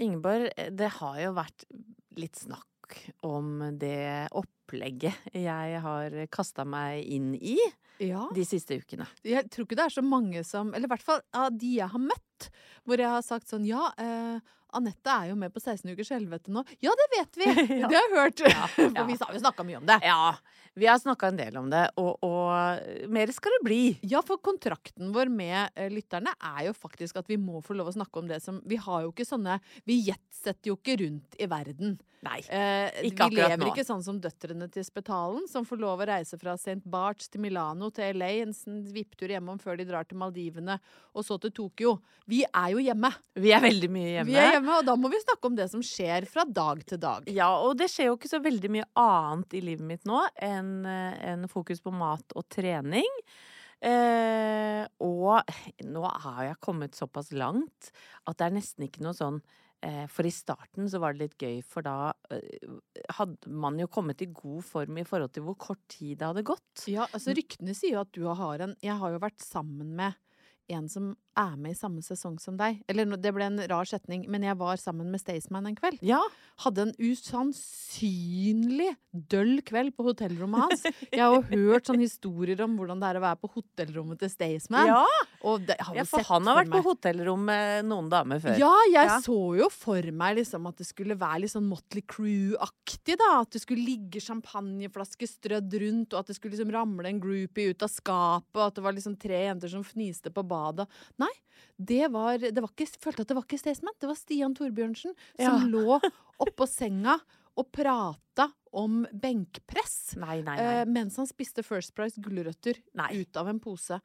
Ingeborg, det har jo vært litt snakk om det opplegget jeg har kasta meg inn i Ja. de siste ukene. Jeg tror ikke det er så mange som Eller i hvert fall av de jeg har møtt, hvor jeg har sagt sånn Ja, eh, Anette er jo med på 16 ukers helvete nå. Ja, det vet vi! Ja. Det har jeg hørt. ja. For vi har jo snakka mye om det. Ja, vi har snakka en del om det, og, og mer skal det bli. Ja, for kontrakten vår med eh, lytterne er jo faktisk at vi må få lov å snakke om det som Vi har jo ikke sånne Vi jetsetter jo ikke rundt i verden. Nei. Eh, Ikke vi lever nå. ikke sånn som døtrene til Spetalen, som får lov å reise fra St. Barts til Milano til LA, en sånn vipptur hjemom før de drar til Maldivene, og så til Tokyo. Vi er jo hjemme. Vi er veldig mye hjemme. Vi er hjemme, og da må vi snakke om det som skjer fra dag til dag. Ja, og det skjer jo ikke så veldig mye annet i livet mitt nå enn en fokus på mat og trening. Eh, og nå har jeg kommet såpass langt at det er nesten ikke noe sånn eh, For i starten så var det litt gøy, for da eh, hadde man jo kommet i god form i forhold til hvor kort tid det hadde gått. Ja, altså Ryktene sier jo at du har en Jeg har jo vært sammen med en som er med i samme sesong som deg. Eller det ble en rar setning, men jeg var sammen med Staysman en kveld. Ja, Hadde en usannsynlig døll kveld på hotellrommet hans. Jeg har hørt sånne historier om hvordan det er å være på hotellrommet til Staysman. ja, Og det, jo ja for han har vært på hotellrom med noen damer før. Ja, jeg Ja. så jo for meg liksom at det skulle være litt sånn Motley Crew-aktig, da. At det skulle ligge champagneflasker strødd rundt, og at det skulle liksom ramle en groupie ut av skapet, og at det var liksom tre jenter som fniste på badet. Nei, det var, det var ikke, følte at det var ikke Staysman. Det var Stian Torbjørnsen Ja. som lå oppå senga og prata om benkpress. Nei, nei, eh, nei. mens han spiste First Price gulrøtter ut av en pose.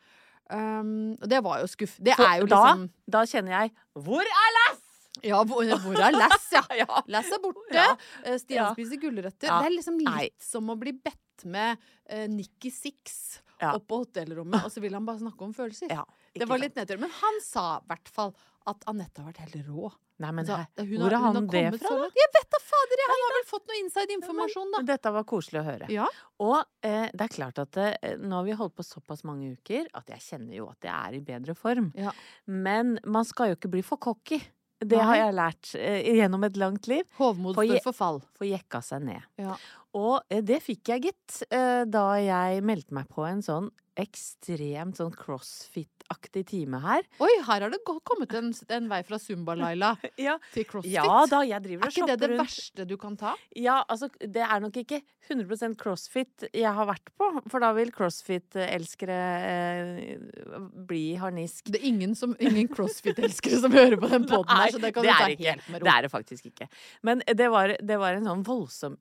Um, og det var jo skuff. Det For er jo da, liksom da kjenner jeg Hvor er Lass?! ja, hvor, hvor er Lass, ja? Ja. Lass er borte. Ja. Eh, Stian Ja. spiser gulrøtter. Ja. Det er liksom litt som å bli bedt med uh, Nikki Six Ja. opp på hotellrommet, og så vil han bare snakke om følelser. Ja, det var litt nedtur. Men han sa i hvert fall at Anette har vært helt rå. Nei, men Altså, hæ, hun hvor har han det fra, da? Jeg vet da fader! jeg. Han har vel fått noe inside informasjon, da. Dette var koselig å høre. Ja. Og eh, det er klart at eh, nå har vi holdt på såpass mange uker at jeg kjenner jo at jeg er i bedre form. Ja. Men man skal jo ikke bli for cocky. Det har jeg lært eh, gjennom et langt liv. Hovmod For for fall. Få jekka seg ned. Ja. Og eh, det fikk jeg, gitt, eh, da jeg meldte meg på en sånn ekstremt sånn crossfit-aktig time her. Oi, her har det kommet en, en vei fra Zumba-Laila Ja. til crossfit. Ja da, jeg driver og shopper rundt. er ikke det det verste du kan ta? Ja, altså, det er nok ikke 100% crossfit jeg har vært på, for da vil crossfit-elskere eh, bli harnisk. Det er ingen, som- ingen crossfit-elskere som hører på den poden her, så det kan det du ta ikke. helt med ro. Det er det faktisk ikke. Men det var, det var en sånn voldsom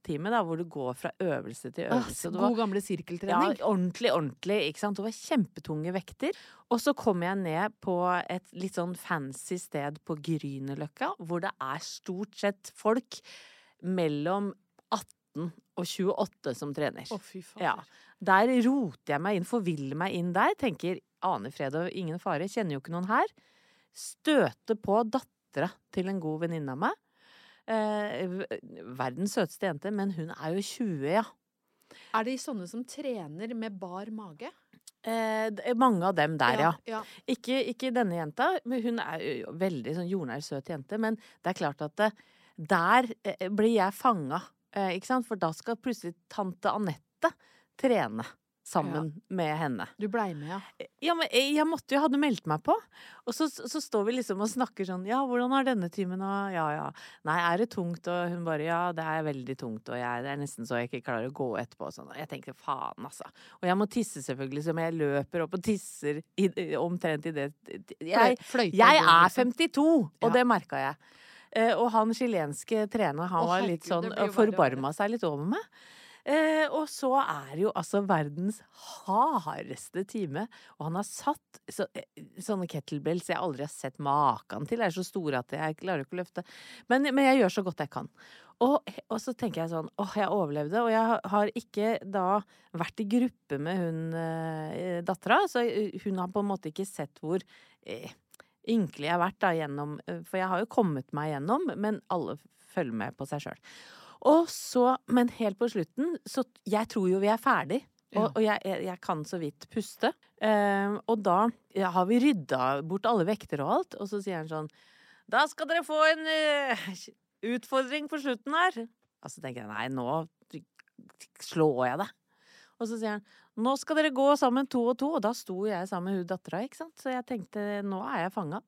intervalltime, da, hvor du går fra øvelse til øvelse. og god var- gamle ja, sirkeltrening. ordentlig, ordentlig. ikke sant? Det var kjempetunge vekter. Og så kom jeg ned på et litt sånn fancy sted på Grünerløkka, hvor det er stort sett folk mellom 18 og 28 som trener. Å, fy fader. Ja. Der roter jeg meg inn, forviller meg inn der. Tenker aner fred og ingen fare, kjenner jo ikke noen her. Støter på dattera til en god venninne av meg. Eh, verdens søteste jente, men hun er jo 20, ja. Er det sånne som trener med bar mage? Eh, mange av dem der, ja. ja. Ikke, ikke denne jenta, men hun er jo veldig sånn jordnær, søt jente. Men det er klart at det, der eh, blir jeg fanga, eh, ikke sant? For da skal plutselig tante Anette trene sammen med henne. Du blei med, ja. Ja, men jeg, jeg måtte jo, hadde meldt meg på. Og så, så står vi liksom og snakker sånn Ja, hvordan er denne timen, og Ja, ja. Nei, er det tungt? Og hun bare Ja, det er veldig tungt, og jeg, det er nesten så jeg ikke klarer å gå etterpå og sånn. Og jeg tenker faen, altså. Og jeg må tisse selvfølgelig, så jeg løper opp og tisser i, omtrent i det Jeg, jeg er liksom. 52, og Ja. det merka jeg. Eh, og han chilenske treneren, han var litt sånn og Forbarma seg litt over meg. Eh, og så er jo altså verdens hardeste time. Og han har satt så, eh, sånne kettlebells jeg aldri har sett maken til. De er så store at jeg klarer ikke å løfte. Men, men jeg gjør så godt jeg kan. Og, og så tenker jeg sånn åh, jeg overlevde. Og jeg har- ikke da vært i gruppe med hun eh, dattera, så hun har på en måte ikke sett hvor eh, ynkelig jeg har vært da gjennom eh, For jeg har jo kommet meg gjennom, men alle følger med på seg sjøl. Og så, men helt på slutten, så jeg tror jo vi er ferdig. Og, og jeg, jeg, jeg kan så vidt puste. Uh, og da ja, har vi rydda bort alle vekter og alt, og så sier han sånn Da skal dere få en uh, utfordring på slutten her. Og så tenker jeg nei, nå slår jeg deg. Og så sier han nå skal dere gå sammen to og to, og da sto jeg sammen med hun dattera, ikke sant. Så jeg tenkte nå er jeg fanga.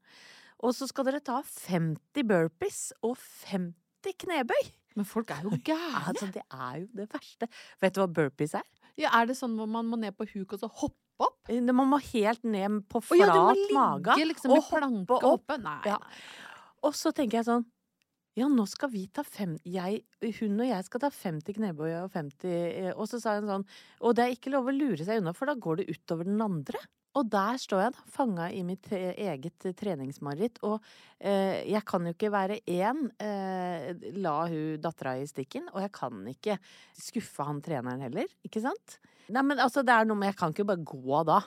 Og så skal dere ta 50 burpees og 50 knebøy. Men folk er jo gærne. Altså, det er jo det verste. Vet du hva burpees er? Ja, er det sånn hvor man må ned på huk og så hoppe opp? Man må helt ned på flat ja, du må ligge mage liksom og hoppe opp. Nei, Ja. nei. Og så tenker jeg sånn Ja, nå skal vi ta fem jeg, Hun og jeg skal ta 50 knebøy og 50 eh, Og så sa hun sånn Og det er ikke lov å lure seg unna, for da går det utover den andre. Og der står jeg, da, fanga i mitt eh, eget treningsmareritt. Og eh, jeg kan jo ikke være én, eh, la hun dattera i stikken. Og jeg kan ikke skuffe han treneren heller, ikke sant? Nei, men altså, det er noe med Jeg kan ikke bare gå da.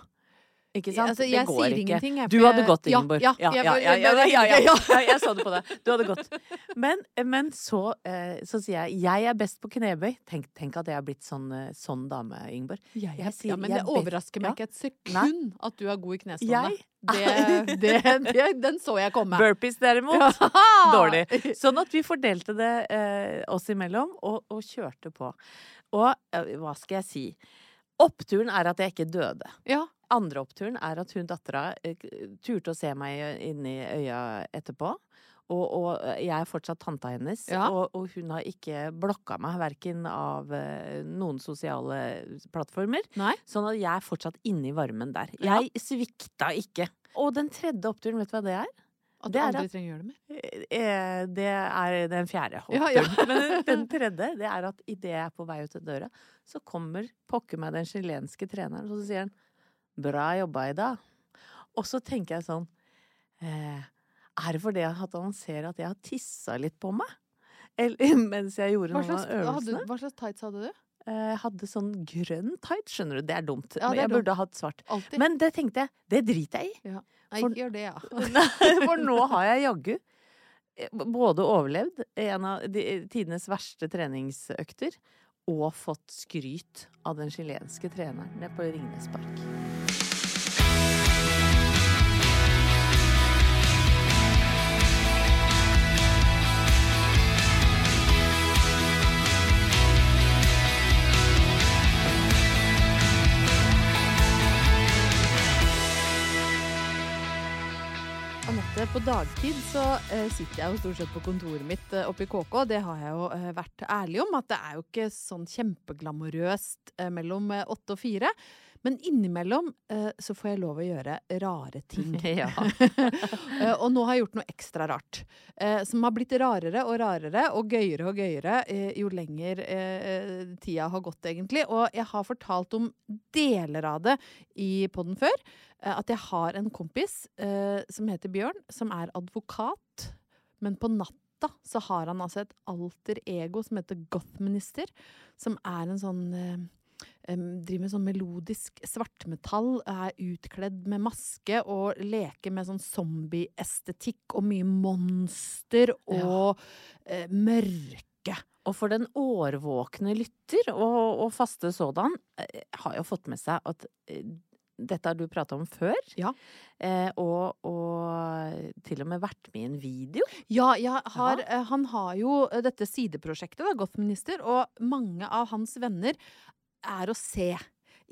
Ikke sant? Altså, det går ikke. jeg, Du hadde gått, Ingeborg. ja, ja, jeg så det på deg. Du hadde gått. Men, men så, eh, så sier jeg jeg er best på knebøy. Tenk, tenk at jeg har blitt sånn, eh, sånn dame, Ingeborg. Jeg, Jeg sier- ja, men det er overrasker meg ikke et sekund at du er god i knestående. Det, det, det, den så jeg komme. Burpees derimot, dårlig. Sånn at vi fordelte det eh, oss imellom, og, og kjørte på. Og eh, hva skal jeg si? Oppturen er at jeg ikke døde. Ja. Andre oppturen er at hun dattera eh, turte å se meg inn i øya etterpå. Og, og jeg er fortsatt tanta hennes, Ja. og, og hun har ikke blokka meg, verken av eh, noen sosiale plattformer. Nei. Sånn at jeg er fortsatt inne i varmen der. Ja. Jeg svikta ikke. Og den tredje oppturen, vet du hva det er? At du aldri trenger å gjøre det mer. Eh, Det er den fjerde Ja, ja. Men den- den tredje, det er at idet jeg er på vei ut av døra, så kommer pokker meg den chilenske treneren, og så sier han 'bra jobba, Ida'. Og så tenker jeg sånn eh, Er det fordi at han ser at jeg har tissa litt på meg? Eller, mens jeg gjorde slags, noen av av hadde, øvelsene? hva slags tights hadde du? Eh, Jeg hadde sånn grønn tight, skjønner du. Det er dumt. Ja, det er jeg dumt. burde ha hatt svart. Altid. Men det tenkte jeg, det driter jeg i. ja. Nei, for- gjør det, ja. For nå har jeg jaggu eh, både overlevd en av de, tidenes verste treningsøkter og fått skryt av den chilenske treneren på Ringnes Park. Anette, på dagtid så uh, sitter jeg jo stort sett på kontoret mitt uh, oppe i KK. Det har jeg jo uh, vært ærlig om, at det er jo ikke sånn kjempeglamorøst mellom åtte og fire. Men innimellom eh, så får jeg lov å gjøre rare ting. Ja. Eh, og nå har jeg gjort noe ekstra rart. Eh, som har blitt rarere og rarere og gøyere og gøyere eh, jo lenger eh, tida har gått, egentlig. Og jeg har fortalt om deler av det i podden før. Eh, at jeg har en kompis eh, som heter Bjørn, som er advokat, men på natta så har han altså et alter ego som heter Gothminister, som er en sånn driver med sånn melodisk svartmetall, er utkledd med maske og leker med sånn zombie-estetikk og mye monster og ja. mørke. Og for den årvåkne lytter, og, og faste sådan, eh, har jo fått med seg at eh, dette har du prata om før. Ja. Eh, og, og til og med vært med i en video. Ja, har, ja. han har jo eh, dette sideprosjektet, da, Gothminister, og mange av hans venner er å se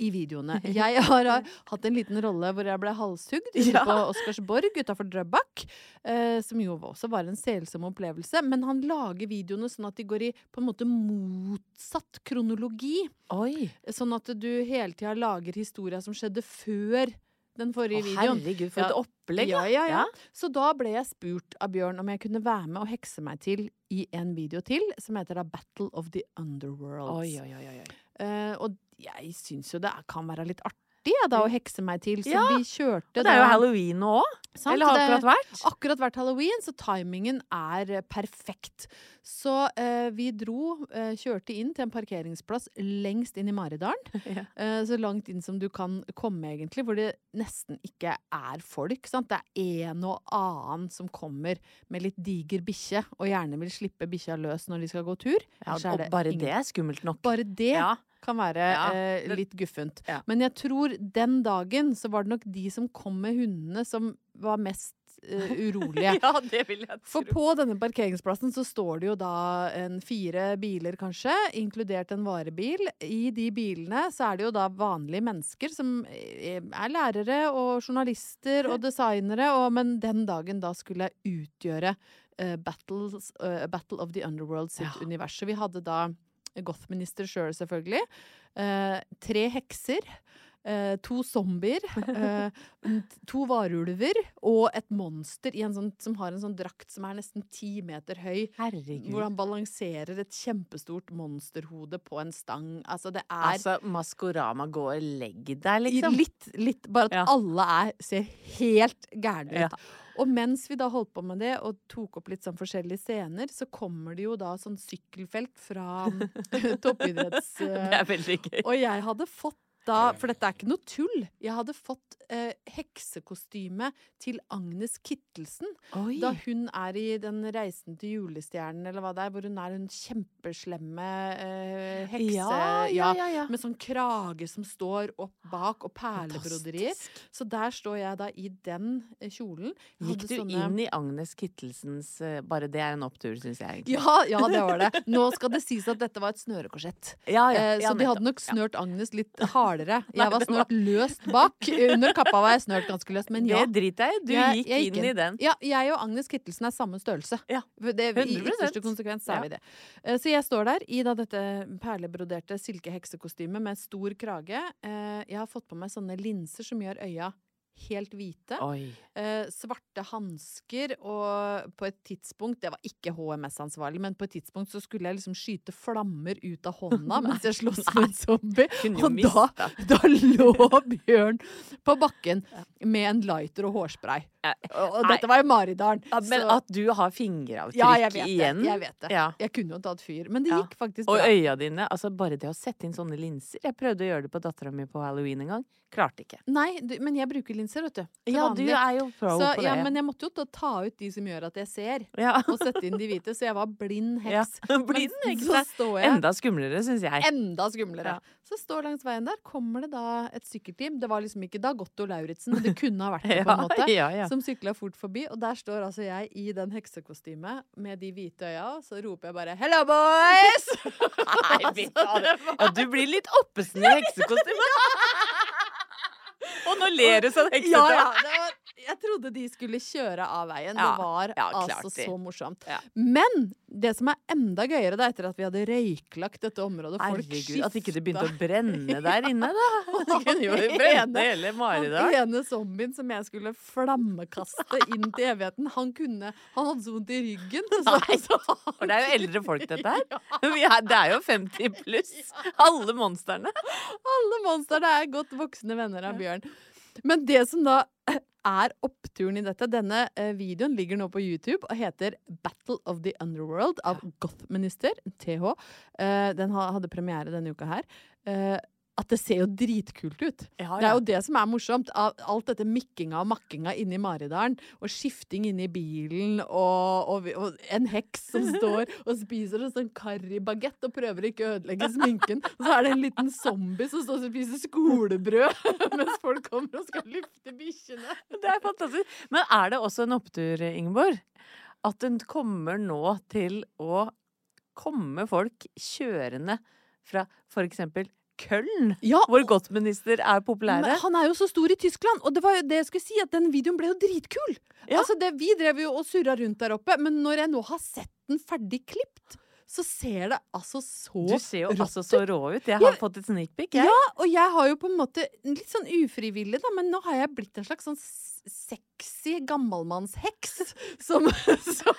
i videoene. Jeg har eh, hatt en liten rolle hvor jeg ble halshugd Ja. på Oscarsborg utafor Drøbak. Eh, som jo også var en selsom opplevelse. Men han lager videoene sånn at de går i på en måte motsatt kronologi. Oi! Sånn at du hele tida lager historia som skjedde før den Å, forrige videoen. herregud, for Ja. et opplegg! Ja, ja, ja. Ja. Så da ble jeg spurt av Bjørn om jeg kunne være med og hekse meg til i en video til, som heter da Battle of the Underworlds. Oi, oi, oi, oi. Eh, og jeg syns jo det kan være litt artig ja, da, å hekse meg til, så Ja, vi kjørte Og det er jo da- halloween nå òg. Eller har akkurat vært. akkurat vært halloween, så timingen er eh, perfekt. Så eh, vi dro, eh, kjørte inn til en parkeringsplass lengst inn i Maridalen. Ja. Eh, så langt inn som du kan komme, egentlig, hvor det nesten ikke er folk. Sant? Det er en og annen som kommer med litt diger bikkje, og gjerne vil slippe bikkja løs når de skal gå tur. Ja, og bare ingen- det er skummelt nok. Bare det Ja. Kan være Ja, eh, litt guffent. Ja. Men jeg tror den dagen så var det nok de som kom med hundene, som var mest eh, urolige. ja, det vil jeg tro. For på denne parkeringsplassen så står det jo da en fire biler, kanskje, inkludert en varebil. I de bilene så er det jo da vanlige mennesker som eh, er lærere og journalister og designere, og, men den dagen da skulle jeg utgjøre uh, battles, uh, Battle of the Underworld sitt Ja. univers. Så vi hadde da Gothminister sjøl, selvfølgelig. eh, tre hekser. Eh, to zombier, eh, to varulver og et monster i en sånn, som har en sånn drakt som er nesten ti meter høy. Herregud. Hvor han balanserer et kjempestort monsterhode på en stang. Altså, det er Altså, Maskorama, går legg deg, liksom. litt, litt Bare at Ja. alle er, ser helt gærne ut. Ja. Og mens vi da holdt på med det og tok opp litt sånn forskjellige scener, så kommer det jo da sånn sykkelfelt fra toppidretts... Det er veldig gøy. Og jeg hadde fått da, for dette er ikke noe tull, jeg hadde fått eh, heksekostyme til Agnes Kittelsen. Oi. Da hun er i den Reisen til julestjernen, eller hva det er, hvor hun er en kjempeslemme eh, hekse. Ja, ja, ja. Med sånn krage som står opp bak, og perlebroderier. Så der står jeg da i den eh, kjolen. Gikk du sånne- inn i Agnes Kittelsens eh, Bare det er en opptur, syns jeg egentlig. Ja, ja, det var det. Nå skal det sies at dette var et snørekorsett. Ja, ja, Eh, ja, så de hadde nok snørt Agnes litt hardere. Nei, Jeg var snørt løst bak. Under kappa var jeg snørt ganske løst, men ja. Det driter jeg i. Du Jeg- gikk jeg inn i den. Ja, jeg og Agnes Kittelsen er samme størrelse. Ja, Det, I 100%. ytterste konsekvens er Ja. vi det. Eh, Så jeg står der i da dette perlebroderte silkeheksekostymet med stor krage. Eh, Jeg har fått på meg sånne linser som gjør øya helt hvite. Eh, svarte hansker, og på et tidspunkt Det var ikke HMS-ansvarlig, men på et tidspunkt så skulle jeg liksom skyte flammer ut av hånda mens jeg sloss med en zombie. Og da, da lå Bjørn på bakken med en lighter og hårspray. Og, dette var i Maridalen. Ja, men så- at du har fingeravtrykk ja, jeg vet igjen det. Jeg vet det. Ja. Jeg kunne jo tatt fyr. Men det gikk faktisk bra. Og øya dine. Altså bare det å sette inn sånne linser. Jeg prøvde å gjøre det på dattera mi på halloween en gang. Klarte ikke. Nei, men jeg bruker linser, vet du. til Ja, du er jo pro så, på det. ja, men jeg måtte jo ta ut de som gjør at jeg ser, ja. og sette inn de hvite. Så jeg var blind Ja, heks. blind heks Så står jeg Enda skumlere, syns jeg. enda skumlere. Ja. Så står langs veien der, kommer det da et sykkelteam. Det var liksom ikke Dagotto Lauritzen, men det kunne ha vært det på en måte. ja, ja. Som sykla fort forbi, og der står altså jeg i den heksekostymet med de hvite øya, og så roper jeg bare 'Hello, boys!' Nei, altså. Ja, du blir litt oppesen i heksekostyme. Og nå ler du sånn hekset. Ja, ja, det jeg trodde de skulle kjøre av veien. Ja, det var ja, altså de. så morsomt. Ja. Men det som er enda gøyere, da, etter at vi hadde røyklagt dette området folk Herregud, at ikke det begynte å brenne der inne, da. Det kunne jo brenne hele Maridalen. ene zombien som jeg skulle flammekaste inn til evigheten, han kunne Han hadde så vondt i ryggen. Så, så For det er jo eldre folk, dette her. Er, det er jo 50 pluss. Alle monstrene. alle monstrene er godt voksne venner av Bjørn. Men det som da er oppturen i dette? Denne eh, videoen ligger nå på YouTube og heter Battle of the Underworld av Goth-minister, TH. Eh, den ha, hadde premiere denne uka her. At det ser jo dritkult ut. Ja, Det er jo det som er morsomt. Alt dette mikkinga og makkinga inni Maridalen, og skifting inni bilen, og, og, og en heks som står og spiser en sånn karribagett og prøver ikke å ødelegge sminken. Og så er det en liten zombie som står og spiser skolebrød mens folk kommer og skal lufte bikkjene. Det er fantastisk. Men er det også en opptur, Ingeborg? At den kommer nå til å komme folk kjørende fra for eksempel Köln, Ja, hvor godtminister er populære? Men han er jo så stor i Tyskland, og det var jo det jeg skulle si, at den videoen ble jo dritkul. Ja. Altså det, Vi drev jo og surra rundt der oppe, men når jeg nå har sett den ferdig klipt, så ser det altså så Du ser jo rått altså så rå ut. Jeg har Ja. fått et sneak peek, jeg. Ja, og jeg har jo på en måte litt sånn ufrivillig, da, men nå har jeg blitt en slags sånn sexy gammelmannsheks. Som, som,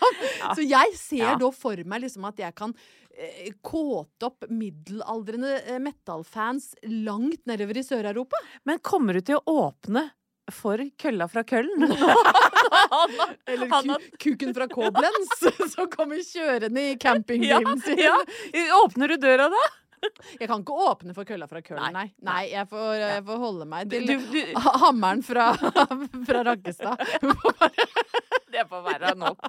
Så jeg ser Ja. da for meg liksom at jeg kan eh, kåte opp middelaldrende eh, metallfans langt nedover i Sør-Europa. Men kommer du til å åpne for kølla fra Køllen. Eller ku, kuken fra Koblenz, som kommer kjørende i ja, campingbilen sin. ja. Åpner du døra da? Jeg kan ikke åpne for kølla fra Køllen. Nei. Nei, jeg får, jeg får holde meg til Du- du- du. hammeren fra, fra Rakkestad. Det får være nok.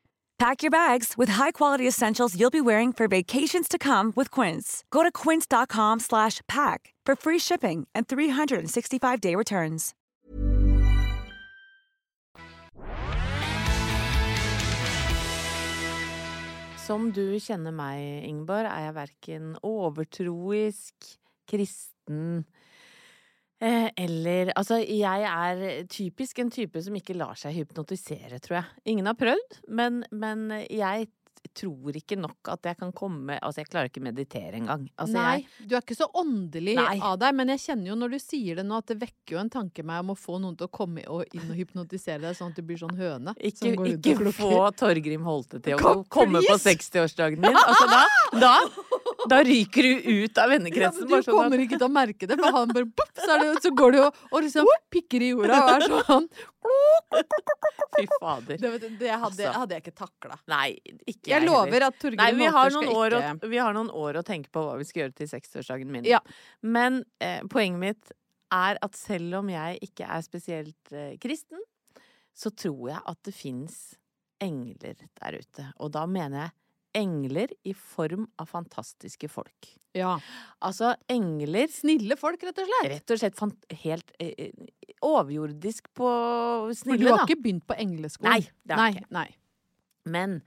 Pack your bags with high-quality essentials you'll be wearing for vacations to come with Quince. Go to quince.com slash pack for free shipping and 365-day returns. Som du kjenner meg, Ingeborg, er jeg verken overtroisk, kristen eller Altså, jeg er typisk en type som ikke lar seg hypnotisere, tror jeg. Ingen har prøvd, men, men jeg tror ikke nok at jeg kan komme Altså, jeg klarer ikke å meditere engang. Altså, Nei, jeg, du er ikke så åndelig Nei. av deg, men jeg kjenner jo når du sier det nå, at det vekker jo en tanke meg om å få noen til å komme inn og hypnotisere deg, sånn at du blir sånn høne. ikke, som går ikke få Torgrim Holte til å komme på 60-årsdagen min. Altså, da, da, da ryker du ut av vennekretsen. Ja, du sånn kommer ikke til å merke det, for han bare bopp, så, det, så går du og, og liksom pikker i jorda og er sånn Fy fader. Det, vet du, det hadde, Altså. hadde jeg ikke takla. Nei, ikke Jeg lover at Torgeir Nei, vi har, noen år ikke å, vi har noen år å tenke på hva vi skal gjøre til 60-årsdagen min. Ja. Men eh, poenget mitt er at selv om jeg ikke er spesielt eh, kristen, så tror jeg at det fins engler der ute. Og da mener jeg engler i form av fantastiske folk. Ja. Altså engler Snille folk, rett og slett. Rett og slett helt eh, eh, overjordisk på snille. For du har da. ikke begynt på engleskolen? Nei, det har nei, jeg ikke. nei. Men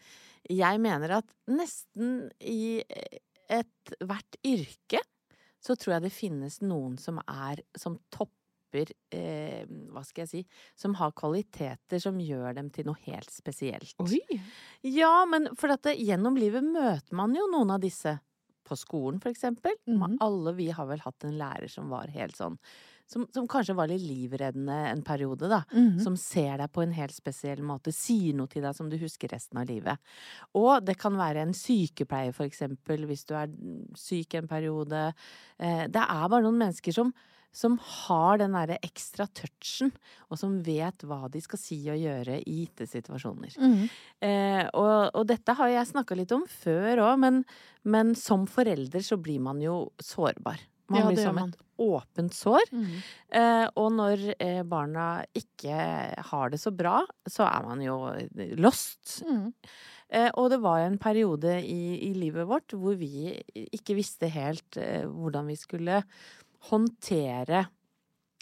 jeg mener at nesten i ethvert yrke så tror jeg det finnes noen som er som topper eh, Hva skal jeg si Som har kvaliteter som gjør dem til noe helt spesielt. Oi! Ja, men for at det, gjennom livet møter man jo noen av disse. På skolen, for eksempel. Mm. Alle vi har vel hatt en lærer som var helt sånn som, som kanskje var litt livreddende en periode, da. Mhm. Som ser deg på en helt spesiell måte, sier noe til deg som du husker resten av livet. Og det kan være en sykepleier, for eksempel, hvis du er syk en periode. Eh, det er bare noen mennesker som, som har den derre ekstra touchen, og som vet hva de skal si og gjøre i gitte situasjoner. Mm. Eh, og, og dette har jeg snakka litt om før òg, men, men som forelder så blir man jo sårbar. Man Ja, blir som man. et åpent sår. Mm. Eh, og når eh, barna ikke har det så bra, så er man jo lost. Mm. Eh, og det var en periode i, i livet vårt hvor vi ikke visste helt eh, hvordan vi skulle håndtere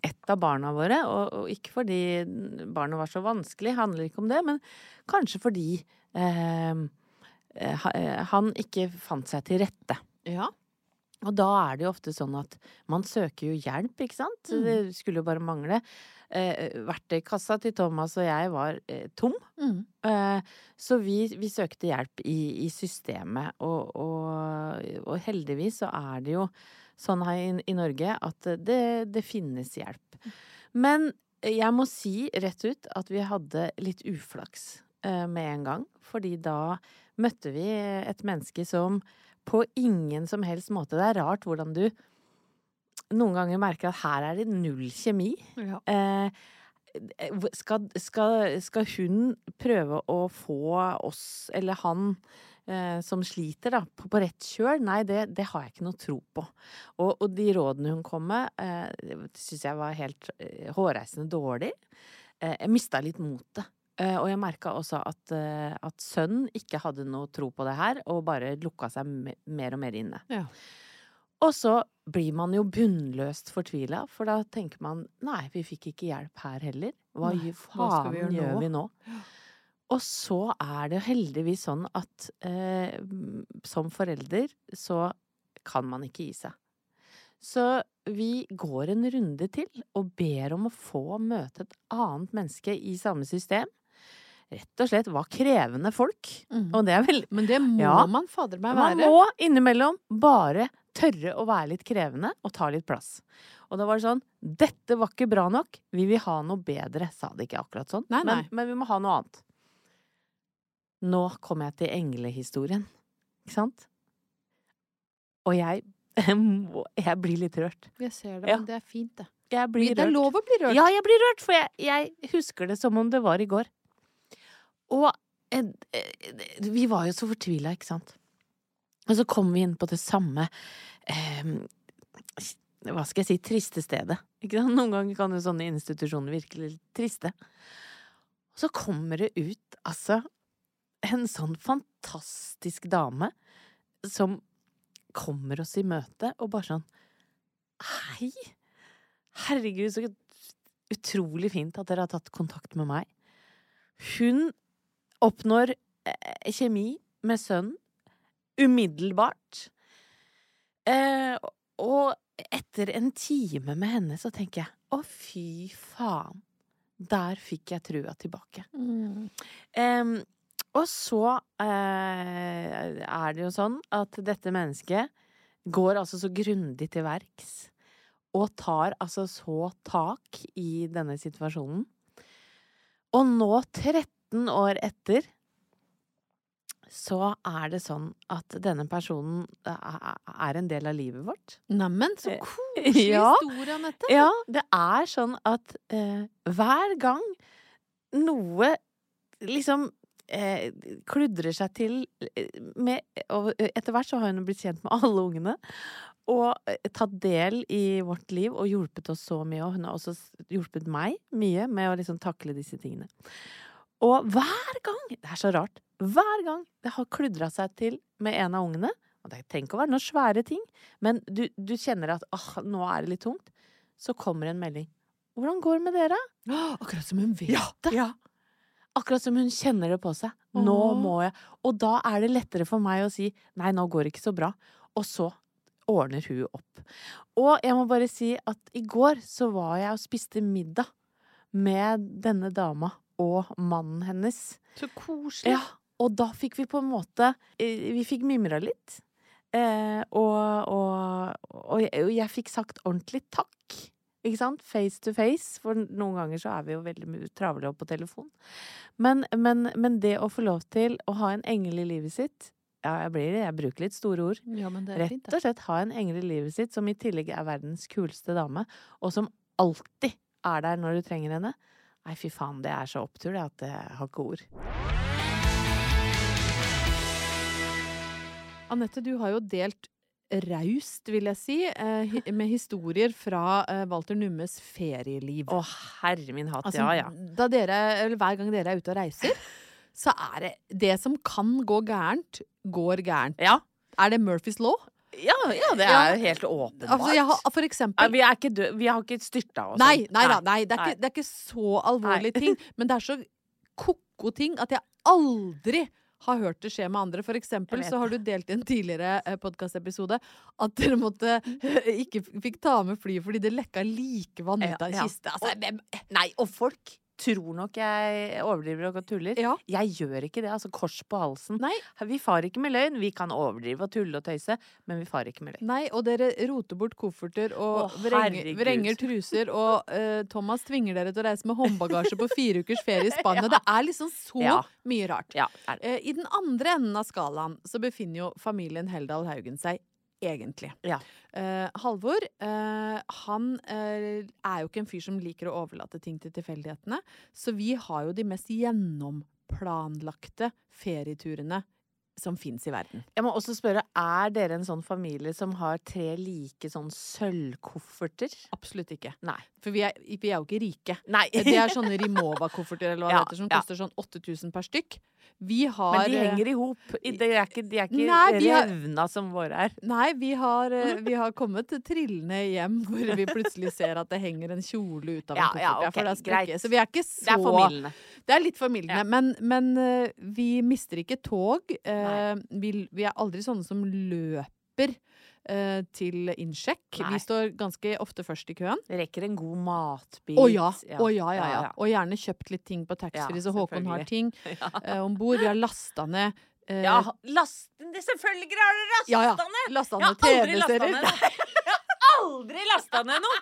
et av barna våre. Og, og ikke fordi barnet var så vanskelig, handler ikke om det, men kanskje fordi eh, eh, eh, han ikke fant seg til rette. Ja. Og da er det jo ofte sånn at man søker jo hjelp, ikke sant? Mm. Det skulle jo bare mangle. Eh, verktøykassa til Thomas og jeg var eh, tom. mm. Eh, så vi, vi søkte hjelp i, i systemet, og, og, og heldigvis så er det jo sånn her i, i Norge at det, det finnes hjelp. Men jeg må si rett ut at vi hadde litt uflaks eh, med en gang, fordi da møtte vi et menneske som på ingen som helst måte Det er rart hvordan du noen ganger merker at her er det null kjemi. Ja. Eh, skal, skal, skal hun prøve å få oss, eller han, som sliter, da, på, på rett kjøl? Nei, det, det har jeg ikke noe tro på. Og, og de rådene hun kom med, eh, syns jeg var helt eh, hårreisende dårlig. Eh, jeg mista litt motet. Eh, og jeg merka også at, eh, at sønnen ikke hadde noe tro på det her, og bare lukka seg me mer og mer inne. Ja. Og så blir man jo bunnløst fortvila, for da tenker man nei, vi fikk ikke hjelp her heller. Hva Nei, gjør- hva skal vi gjør nå? vi nå? Og så er det heldigvis sånn at eh, som forelder så kan man ikke gi seg. Så vi går en runde til og ber om å få møte et annet menneske i samme system. Rett og slett var krevende folk. Mm. Og det er vel Men det må Ja. man fader meg være. man må innimellom bare tørre å være litt krevende og ta litt plass. Og da var det sånn Dette var ikke bra nok, vi vil ha noe bedre. Sa det ikke akkurat sånn, Nei, Men, nei. men vi må ha noe annet. Nå kommer jeg til englehistorien, ikke sant? Og jeg Jeg blir litt rørt. Jeg ser det, Ja. men det er fint, det. Jeg blir rørt. Det er lov å bli rørt. Ja, jeg blir rørt, for jeg, jeg husker det som om det var i går. Og eh, vi var jo så fortvila, ikke sant. Og så kom vi inn på det samme eh, Hva skal jeg si triste stedet. Ikke sant? Noen ganger kan jo sånne institusjoner virke litt triste. Og så kommer det ut, altså, en sånn fantastisk dame som kommer oss i møte og bare sånn Hei! Herregud, så utrolig fint at dere har tatt kontakt med meg. Hun oppnår eh, kjemi med sønnen umiddelbart. Eh, og etter en time med henne så tenker jeg å, fy faen. Der fikk jeg trua tilbake. Mm. Em, og så eh, er det jo sånn at dette mennesket går altså så grundig til verks. Og tar altså så tak i denne situasjonen. Og nå, 13 år etter, så er det sånn at denne personen er er en del av livet vårt. Neimen, så Eh, koselig ja. historie, Anette. Ja, det er sånn at eh, hver gang noe liksom eh, kludrer seg til eh, med Og etter hvert så har hun blitt kjent med alle ungene. Og eh, tatt del i vårt liv og hjulpet oss så mye. Og hun har også hjulpet meg mye med å liksom takle disse tingene. Og hver gang Det er så rart. Hver gang det har kludra seg til med en av ungene Og det trenger ikke å være noen svære ting, men du, du kjenner at ah, nå er det litt tungt. Så kommer en melding. 'Hvordan går det med dere?' Akkurat som hun vet det. Ja. Akkurat som hun kjenner det på seg. Nå må jeg Og da er det lettere for meg å si 'nei, nå går det ikke så bra'. Og så ordner hun opp. Og jeg må bare si at i går så var jeg og spiste middag med denne dama og mannen hennes. Så koselig. Ja, og da fikk vi på en måte eh, Vi fikk mimra litt. Eh, og, og, og, jeg, og jeg fikk sagt ordentlig takk Ikke sant? Face to face. For noen ganger så er vi jo veldig travle opp på telefon. Men, men, men det å få lov til å ha en engel i livet sitt Ja, jeg blir Jeg bruker litt store ord. Ja, men det er fint, Rett og slett ha en engel i livet sitt som i tillegg er verdens kuleste dame, og som alltid er der når du trenger henne. Nei, fy faen, det er så opptur, det, at jeg har ikke ord. Anette, du har jo delt raust, vil jeg si, eh, med historier fra eh, Walter Nummes ferieliv. Å, herre min hatt. Altså, ja, ja. Da dere, eller hver gang dere er ute og reiser, så er det det som kan gå gærent, går gærent. Ja. Er det Murphys law? Ja, ja, det er jo helt åpenbart. Altså, har, for Ja, eksempel vi, er ikke død, vi har ikke styrta oss. Nei, nei da, nei, det er, ikke, det er ikke så alvorlige ting. Men det er så ko-ko ting at jeg aldri har hørt det skje med andre. For eksempel så har du delt i en tidligere eh, podkastepisode at dere måtte eh, ikke fikk ta med flyet fordi det lekka likevann ut av en kiste. Altså, og, Nei, og folk tror nok jeg overdriver og tuller. Ja. Jeg gjør ikke det. Altså, kors på halsen. Nei. Vi far ikke med løgn. Vi kan overdrive og tulle og tøyse, men vi far ikke med løgn. Nei, og dere roter bort kofferter og Åh, vrenger, vrenger truser, og uh, Thomas tvinger dere til å reise med håndbagasje på fire ukers ferie i Spania. Det er liksom så Ja. mye rart. Ja. Eh, I den andre enden av skalaen så befinner jo familien Heldal Haugen seg egentlig. Ja. Uh, Halvor uh, han uh, er jo ikke en fyr som liker å overlate ting til tilfeldighetene, så vi har jo de mest gjennomplanlagte ferieturene som fins i verden. Jeg må også spørre, er dere en sånn familie som har tre like sånn sølvkofferter? Absolutt ikke. Nei. For vi er, vi er jo ikke rike. Nei. Det er sånne Rimowa-kofferter eller hva Ja, det heter, som ja. koster sånn 8000 per stykk. Vi har Men de eh, henger i hop. De er ikke, de er ikke Nei, revna har- som våre er. Nei, vi har, eh, vi har kommet trillende hjem hvor vi plutselig ser at det henger en kjole ut av en Ja, koffert. ja, ja, det er greit. Så vi er ikke så Det er formildende. Det er litt formildende. Ja. Men, men eh, vi mister ikke tog. Eh, vi, vi er aldri sånne som løper eh, til innsjekk. Nei. Vi står ganske ofte først i køen. Rekker en god matbit. Å ja. Ja. Oh, ja, ja. ja. Og gjerne kjøpt litt ting på taxfree, Ja, så Håkon har ting selvfølgelig. eh, om bord. Vi har lasta ned uh, Ja, lasten det Selvfølgelig har dere lasta ja, ja. ned! Lasta ned TV-serier. Jeg har aldri lasta ned noe!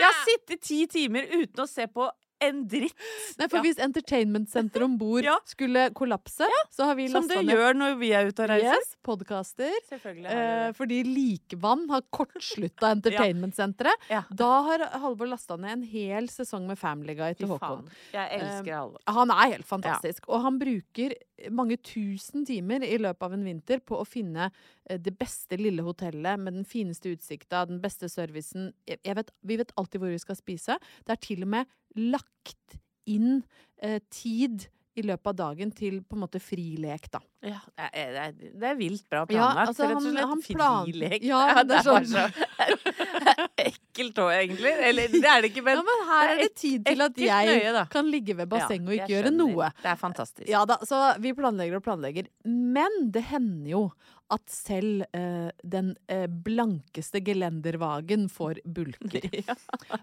Jeg har sittet ti timer uten å se på en dritt. Nei, for Ja. hvis Entertainment senter om bord Ja. skulle kollapse, så har vi Som lasta det ned gjør når vi er ute og reiser. yes, podkaster. Eh, fordi Likvann har kortslutta Entertainment-senteret. Ja. Da har Halvor lasta ned en hel sesong med Family Guy til Håkon. faen. Jeg elsker Halvor. Han er helt fantastisk. Og han bruker mange tusen timer i løpet av en vinter på å finne eh, det beste lille hotellet med den fineste utsikta, den beste servicen. Vet, vi vet alltid hvor vi skal spise. Det er til og med lagt inn eh, tid i løpet av dagen til på en måte frilek, da. Ja, det er, det er, vilt bra Ja, altså, rett og slett. Frilek. Ja, det er sånn- så ekkelt òg, egentlig. Eller det er det ikke, men, ja, men her er det tid til at jeg nøye, kan ligge ved bassenget og ikke gjøre noe. Det er fantastisk. Ja da, så vi planlegger og planlegger. Men det hender jo at selv eh, den eh, blankeste gelendervagen får bulker.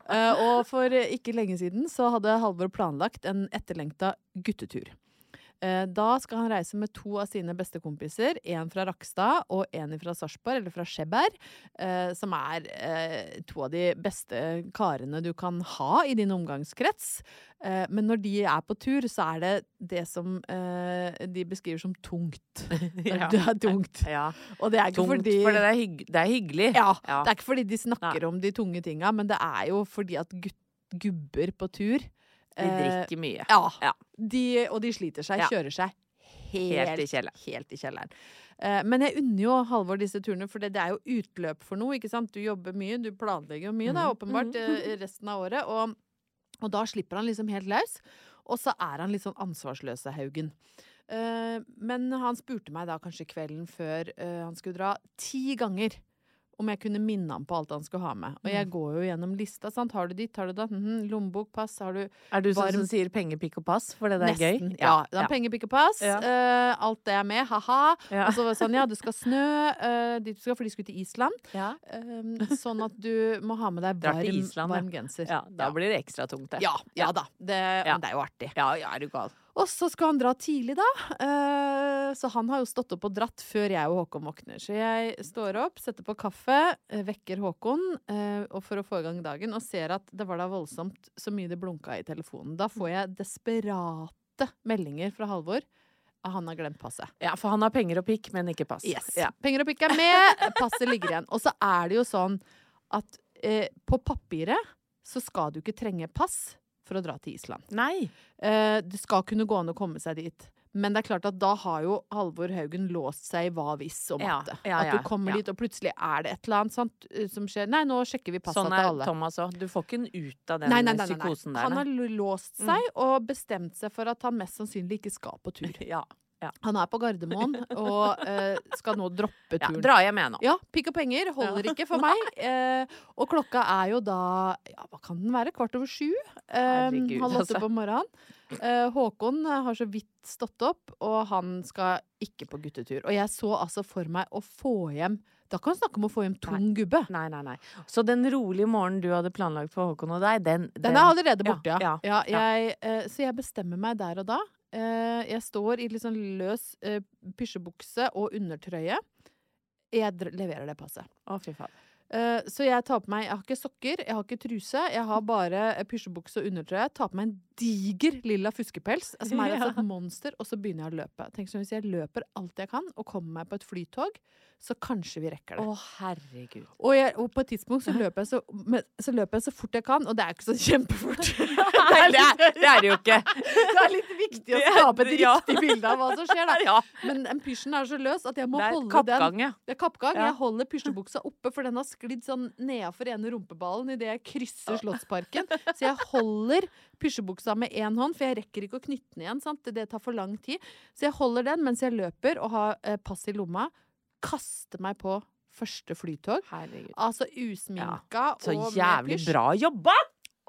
Eh, og for ikke lenge siden så hadde Halvor planlagt en etterlengta guttetur. Eh, Da skal han reise med to av sine beste kompiser. En fra Rakstad og en fra Sarpsborg, eller fra Skjeberg. eh, Som er eh, to av de beste karene du kan ha i din omgangskrets. Eh, Men når de er på tur, så er det det som eh, de beskriver som tungt. Ja. Det er tungt. Ja. Og det er ikke Tungt, fordi for det er, hygg, det er hyggelig. ja, Ja. Det er ikke fordi de snakker om de tunge tinga, men det er jo fordi at gutter gubber på tur De eh, drikker mye. Ja. Ja. De, og de sliter seg, Ja. kjører seg helt, Helt i kjelleren. helt i kjelleren. Eh, men jeg unner jo Halvor disse turene, for det, det er jo utløp for noe. ikke sant? Du jobber mye, du planlegger jo mye, da, Mhm, åpenbart, mm. resten av året. Og, og da slipper han liksom helt løs. Og så er han litt sånn ansvarsløse Haugen. Men han spurte meg da kanskje kvelden før han skulle dra, ti ganger om jeg kunne minne ham på alt han skulle ha med. Og Mm. jeg går jo gjennom lista. sant? Har du ditt, har du datt? -hmm. Lommebok, pass. Har du Er du sånn som sier penger, pikk og pass, for det er gøy? Nesten. Ja. ja. ja. Penger, pikk og pass. Ja. Uh, alt det er med. Ha-ha. Ja. Og så var det sånn, ja, du skal snø uh, dit du skal, for de skulle til Island. Um, sånn at du må ha med deg varm, Island, varm genser. Ja, da blir det ekstra tungt, det. ja, ja da. Det. Men det er jo artig. Ja, ja, er du gal. Og så skulle han dra tidlig, da. Eh, så han har jo stått opp og dratt før jeg og Håkon våkner. Så jeg står opp, setter på kaffe, eh, vekker Håkon eh, og for å få i gang dagen, og ser at det var da voldsomt så mye det blunka i telefonen. Da får jeg desperate meldinger fra Halvor. Han har glemt passet. Ja, for han har penger og pikk, men ikke pass. Yes. Ja. Penger og pikk er med, passet ligger igjen. Og så er det jo sånn at eh, på papiret så skal du ikke trenge pass for å dra til Island. Nei. Eh, det skal kunne gå an å komme seg dit. Men det er klart at da har jo Halvor Haugen låst seg i hva hvis og Ja, ja, ja, At du kommer dit, og plutselig er det et eller annet sant, eh, som skjer. Nei, nå sjekker vi passa Sånn til er. Thomas òg. Du får ikke den ut av den Nei, nei, nei, nei, nei. psykosen der. Han har låst seg og bestemt seg for at han mest sannsynlig ikke skal på tur. Ja. Ja. Han er på Gardermoen og eh, skal nå droppe ja. turen. Dra hjem igjen nå. Ja, pikk og penger holder ikke for meg. Eh, og klokka er jo da ja, hva kan den være? Kvart over sju? Eh, Herregud, halv åtte altså. på morgenen. Eh, Håkon har så vidt stått opp, og han skal ikke på guttetur. Og jeg så altså for meg å få hjem Da kan vi snakke om å få hjem tung gubbe. Nei, nei, nei. Så den rolige morgenen du hadde planlagt for Håkon og deg, den, Den er allerede borte, ja. ja, ja, ja. jeg, eh, så jeg bestemmer meg der og da. Eh, jeg står i litt sånn løs eh, pysjebukse og undertrøye. Jeg leverer det passet. Å, fy faen. Eh, så jeg tar på meg Jeg har ikke sokker, jeg har ikke truse, jeg har bare eh, pysjebukse og undertrøye. Jeg tar på meg en diger lilla fuskepels som er altså et monster, og så begynner jeg å løpe. Tenk sånn, Hvis jeg løper alt jeg kan og kommer meg på et flytog, så kanskje vi rekker det. Å, herregud. Og, jeg, og på et tidspunkt så løper, jeg så, så løper jeg så fort jeg kan, og det er ikke så kjempefort. Nei, det er, det er det jo ikke. Det er litt viktig å skape et riktig bilde av hva som skjer, da. Ja. Men pysjen er så løs at jeg må holde den. Det er kappgang. Ja. Jeg holder pysjebuksa oppe, for den har sklidd sånn nedafor ene rumpeballen idet jeg krysser Slottsparken. Så jeg holder pysjebuksa med én hånd, for jeg rekker ikke å knytte den igjen. Sant? Det tar for lang tid. Så jeg holder den mens jeg løper og har eh, pass i lomma. Kaster meg på første flytog. Herregud. Altså usminka Så og med jævlig bra jobba!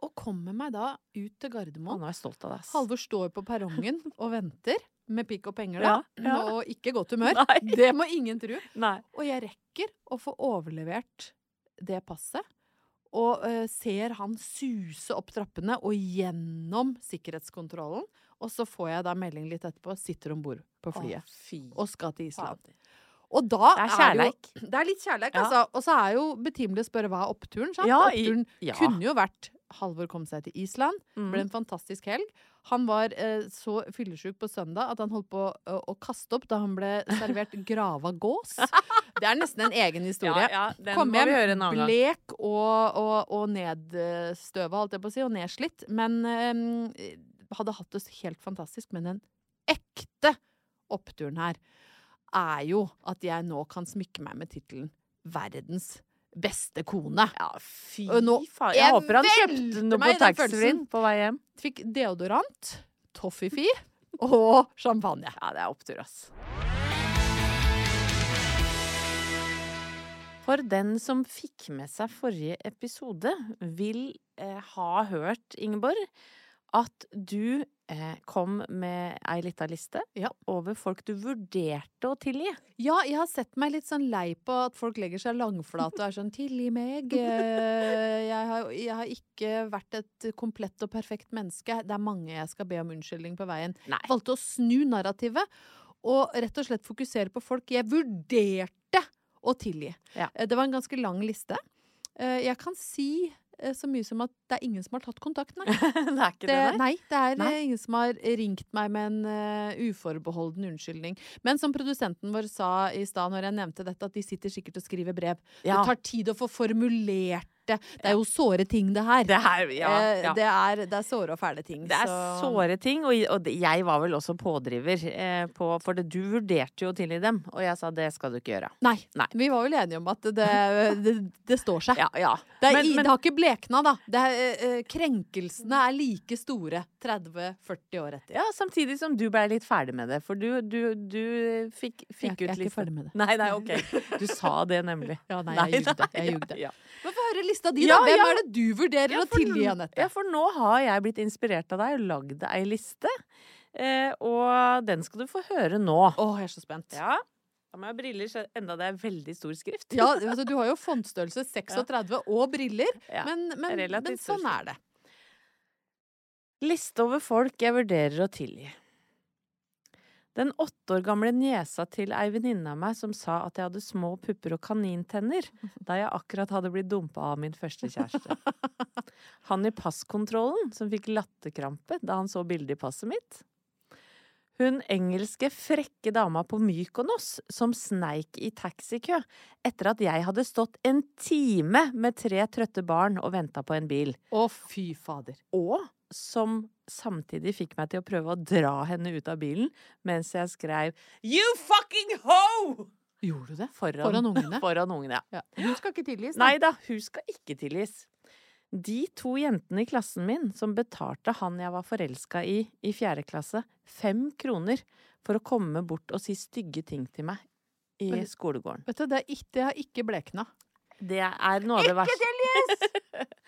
Og kommer meg da ut til Gardermoen. nå er jeg stolt av deg. Halvor står på perrongen og venter med pikk og penger, da. Ja, ja. Og ikke godt humør. Nei. Det må ingen tro. Nei. Og jeg rekker å få overlevert det passet. Og uh, ser han suse opp trappene og gjennom sikkerhetskontrollen. Og så får jeg da melding litt etterpå. Sitter om bord på flyet Å, og skal til Island. fader. Og da Det er kjærleik. Det, jo, det er litt kjærleik, Ja. altså. Og så er jo betimelig å spørre hva er oppturen, sant? Ja, i- oppturen ja. kunne jo vært Halvor kom seg til Island. Mm. Ble en fantastisk helg. Han var eh, så fyllesyk på søndag at han holdt på å, å kaste opp da han ble servert grava gås. Det er nesten en egen historie. Ja, ja, Kom hjem blek og, og, og nedstøva, holdt jeg på å si, og nedslitt. Men eh, hadde hatt det helt fantastisk. Men den ekte oppturen her er jo at jeg nå kan smykke meg med tittelen 'Verdens beste kone'. Ja, fy nå- faen. jeg Jeg håper han kjøpte noe på taxfree-en på vei hjem. Fikk deodorant, toffifee og champagne. Ja, det er opptur, ass. For den som fikk med seg forrige episode, vil eh, ha hørt, Ingeborg, at du eh, kom med ei lita liste Ja. over folk du vurderte å tilgi. Ja, jeg har sett meg litt sånn lei på at folk legger seg langflate og er sånn 'tilgi meg'. Eh, Jeg har, jeg har ikke vært et komplett og perfekt menneske. Det er mange jeg skal be om unnskyldning på veien. Nei. Valgte å snu narrativet og rett og slett fokusere på folk jeg vurderte å tilgi. Ja. Eh, Det var en ganske lang liste. Eh, Jeg kan si så mye som at det er ingen som har tatt kontakt, nei. det er ikke det, Det, nei, det er Nei. eh, ingen som har ringt meg med en uh, uforbeholden unnskyldning. Men som produsenten vår sa i stad når jeg nevnte dette, at de sitter sikkert og skriver brev. Ja. Det tar tid å få formulert det. Det er jo såre ting, det her. Det her, ja, Eh, ja. Det, er, det er såre og fæle ting. Det er så- såre ting, og, og jeg var vel også pådriver eh, på For det, du vurderte jo å tilgi dem, og jeg sa det skal du ikke gjøre. Nei. Nei. Vi var vel enige om at det, står seg. Ja, ja. Det, Men- i- men- det har ikke blekna, da. Det er, eh, eh, krenkelsene er like store 30-40 år etter. Ja, samtidig som du ble litt ferdig med det, for du, du, du fikk, fikk Jeg er ikke ferdig med det. Nei, nei, ok. Du sa det nemlig. Ja, nei, jeg jugde. Jeg jugde. ja. Men få høre lista di, da. Hvem er det du vurderer Ja, å tilgi, Anette? Ja, for nå har jeg blitt inspirert av deg og lagd ei liste. Eh, og den skal du få høre nå. Å, jeg er så spent. Ja. Da må jeg ha briller, enda det er veldig stor skrift. Ja, altså, du har jo fontstørrelse 36 og briller, Ja, men, men, men sånn er det. Liste over folk jeg vurderer å tilgi. Den åtte år gamle niesa til ei venninne av meg som sa at jeg hadde små pupper og kanintenner da jeg akkurat hadde blitt dumpa av min første kjæreste. Han i passkontrollen som fikk latterkrampe da han så bildet i passet mitt. Hun engelske frekke dama på Mykonos som sneik i taxikø etter at jeg hadde stått en time med tre trøtte barn og venta på en bil. Å, fy fader. Og som samtidig fikk meg til å prøve å dra henne ut av bilen mens jeg skrev You fucking ho! Gjorde du det? Foran, Foran ungene? Foran ungene, ja. Ja. Hun skal ikke tilgis, Nei da, hun skal ikke tilgis. De to jentene i klassen min som betalte han jeg var forelska i i fjerde klasse, fem kroner for å komme bort og si stygge ting til meg i Men- skolegården. Vet du, det, er ikke, det har ikke blekna. Det er noe av det verste.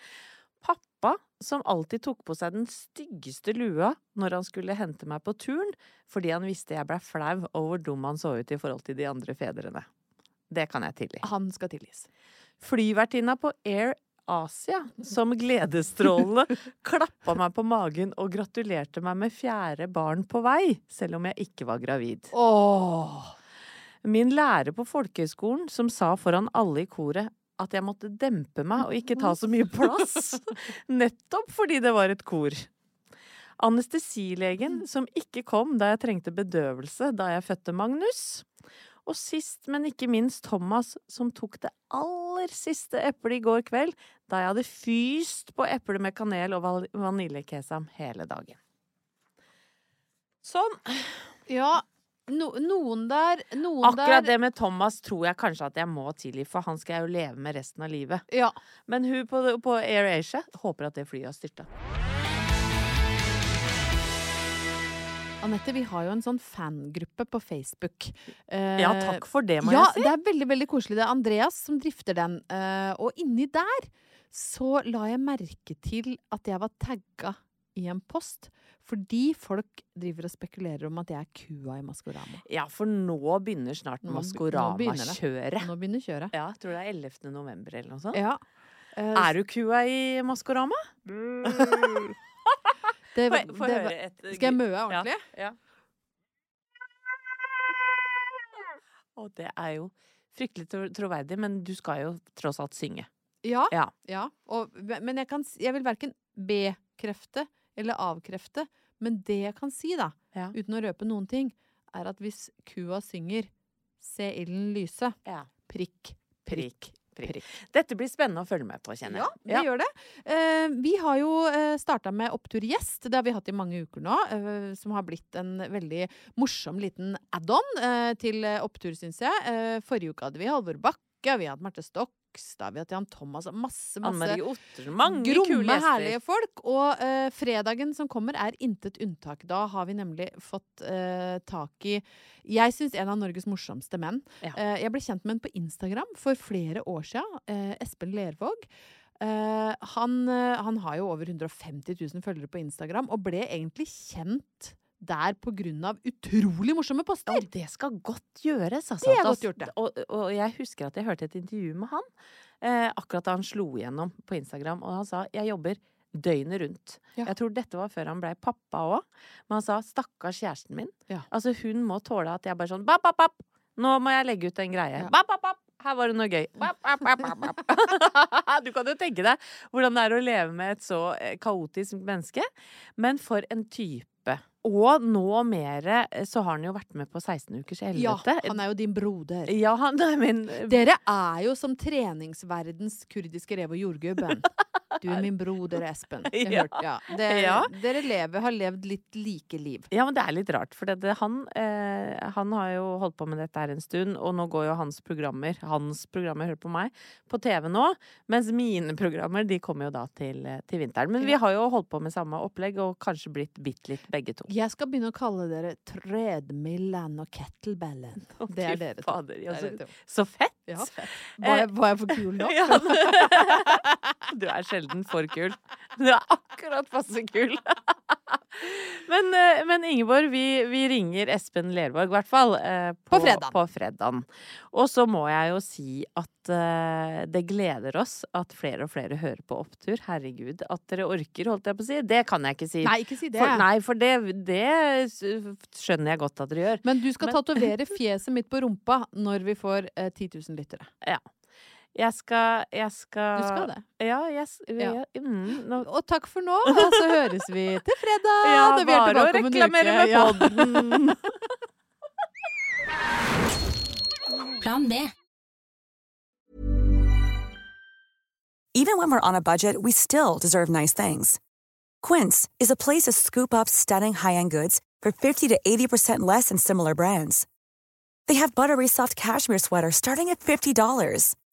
Pappa, som alltid tok på seg den styggeste lua når han skulle hente meg på turn, fordi han visste jeg blei flau over hvor dum han så ut i forhold til de andre fedrene. Det kan jeg tilgi. Han skal tilgis. Flyvertinna på Air Asia, som gledesstrålende klappa meg på magen og gratulerte meg med fjerde barn på vei, selv om jeg ikke var gravid. Åh! Min lærer på folkehøyskolen som sa foran alle i koret at jeg måtte dempe meg og ikke ta så mye plass. Nettopp fordi det var et kor. Anestesilegen som ikke kom da jeg trengte bedøvelse da jeg fødte Magnus. Og sist, men ikke minst Thomas, som tok det aller siste eplet i går kveld da jeg hadde fyst på eple med kanel og vaniljekesam hele dagen. Sånn. Ja, no, noen der Noen Akkurat der det med Thomas tror jeg kanskje at jeg må tilgi, for han skal jeg jo leve med resten av livet. Ja. Men hun på, på Air Asia håper at det flyet har styrta. Anette, vi har jo en sånn fangruppe på Facebook. Eh, Ja, takk for det, må ja, jeg si. det er veldig veldig koselig. Det er Andreas som drifter den. eh, og inni der så la jeg merke til at jeg var tagga i en post. Fordi folk driver og spekulerer om at jeg er kua i Maskorama. Ja, for nå begynner snart. Maskorama-kjøret. Nå begynner kjøret. Ja, tror det er 11. november eller noe sånt. Ja. Eh, Er du kua i Maskorama? Det, Få få det- høre et Skal jeg møe ordentlig? Ja. Og det er jo fryktelig tro troverdig, men du skal jo tross alt synge. Ja. Ja. ja. Og, men jeg, kan, jeg vil verken bekrefte eller avkrefte. Men det jeg kan si, da, Ja. uten å røpe noen ting, er at hvis kua synger 'Se ilden lyse', Ja. prikk, prikk, prikk. Dette blir spennende å følge med på, kjenner Ja, vi ja. gjør det. Eh, vi har jo eh, starta med Opptur gjest. Det har vi hatt i mange uker nå. Eh, som har blitt en veldig morsom liten add-on eh, til Opptur, syns jeg. Forrige uke hadde vi Halvor Bakke, vi hadde Marte Stokstad, vi har Jan Thomas Masse, masse gromme, herlige folk. Og uh, fredagen som kommer, er intet unntak. Da har vi nemlig fått uh, tak i Jeg syns en av Norges morsomste menn. Ja. Uh, jeg ble kjent med en på Instagram for flere år. Eh, Espen Lervåg. Han, han har jo over 150 000 følgere på Instagram, og ble egentlig kjent der på grunn av utrolig morsomme poster. Ja, det skal godt gjøres, altså. Det er godt gjort, det. Og, og jeg husker at jeg hørte et intervju med han eh, akkurat da han slo igjennom på Instagram, og han sa 'jeg jobber døgnet rundt'. Ja. Jeg tror dette var før han blei pappa òg, men han sa 'stakkars kjæresten min'. Ja. Altså, hun må tåle at jeg bare sånn bap, bap, bap. nå må jeg legge ut en greie'. Ja. Bap, bap, bap. Her var det noe gøy. Bap, bap, bap, bap, du kan jo tenke deg hvordan det er å leve med et så eh, kaotisk menneske. Men for en type. Og nå mer eh, så har han jo vært med på 16 ukers Ja, han er jo din broder. Ja, han er min Dere er jo som treningsverdens kurdiske rev og jordgubben. Du er min broder Espen. Ja. hørte, ja. Det, Ja. Dere lever, har levd litt like liv. Ja, men det er litt rart, for det, han, eh, han har jo holdt på med dette her en stund, og nå går jo hans programmer, hans programmer, hør på meg, på TV nå, mens mine programmer, de kommer jo da til, eh, til vinteren. Men vi har jo holdt på med samme opplegg, og kanskje blitt bitte litt begge to. Jeg skal begynne å kalle dere tredmillen og kettlebellen. Det er dere to. fader, Det ja, er så, dere to. så fett! Ja. Var jeg, var jeg for kul nå? Ja. Du er sjelden for kul. Du er akkurat passe kul. Men, eh, men Ingeborg, vi, vi ringer Espen Lerborg, i hvert fall. På, På fredag. På fredagen. Og så må jeg jo si at uh, det gleder oss at flere og flere hører på Opptur. Herregud, at dere orker, holdt jeg på å si. Det kan jeg ikke si. Nei, ikke si det. For, nei, for det, det skjønner jeg godt at dere gjør. Men du skal Men- tatovere fjeset mitt på rumpa når vi får uh, 10 000 lyttere. Ja. Jeg skal, jeg skal Du skal det. Ja, jeg, s- Ja. ja. Mm, nå, Og takk for nå, og så høres vi til fredag! ja, da vi er bare å tilbake om en reklamere uke. med Ja. podden. Plan B. Even when we're on a budget, we still deserve nice things. Quince is a place to scoop up stunning high-end goods for 50 to 80% less than similar brands. They have buttery soft cashmere sweaters starting at $50,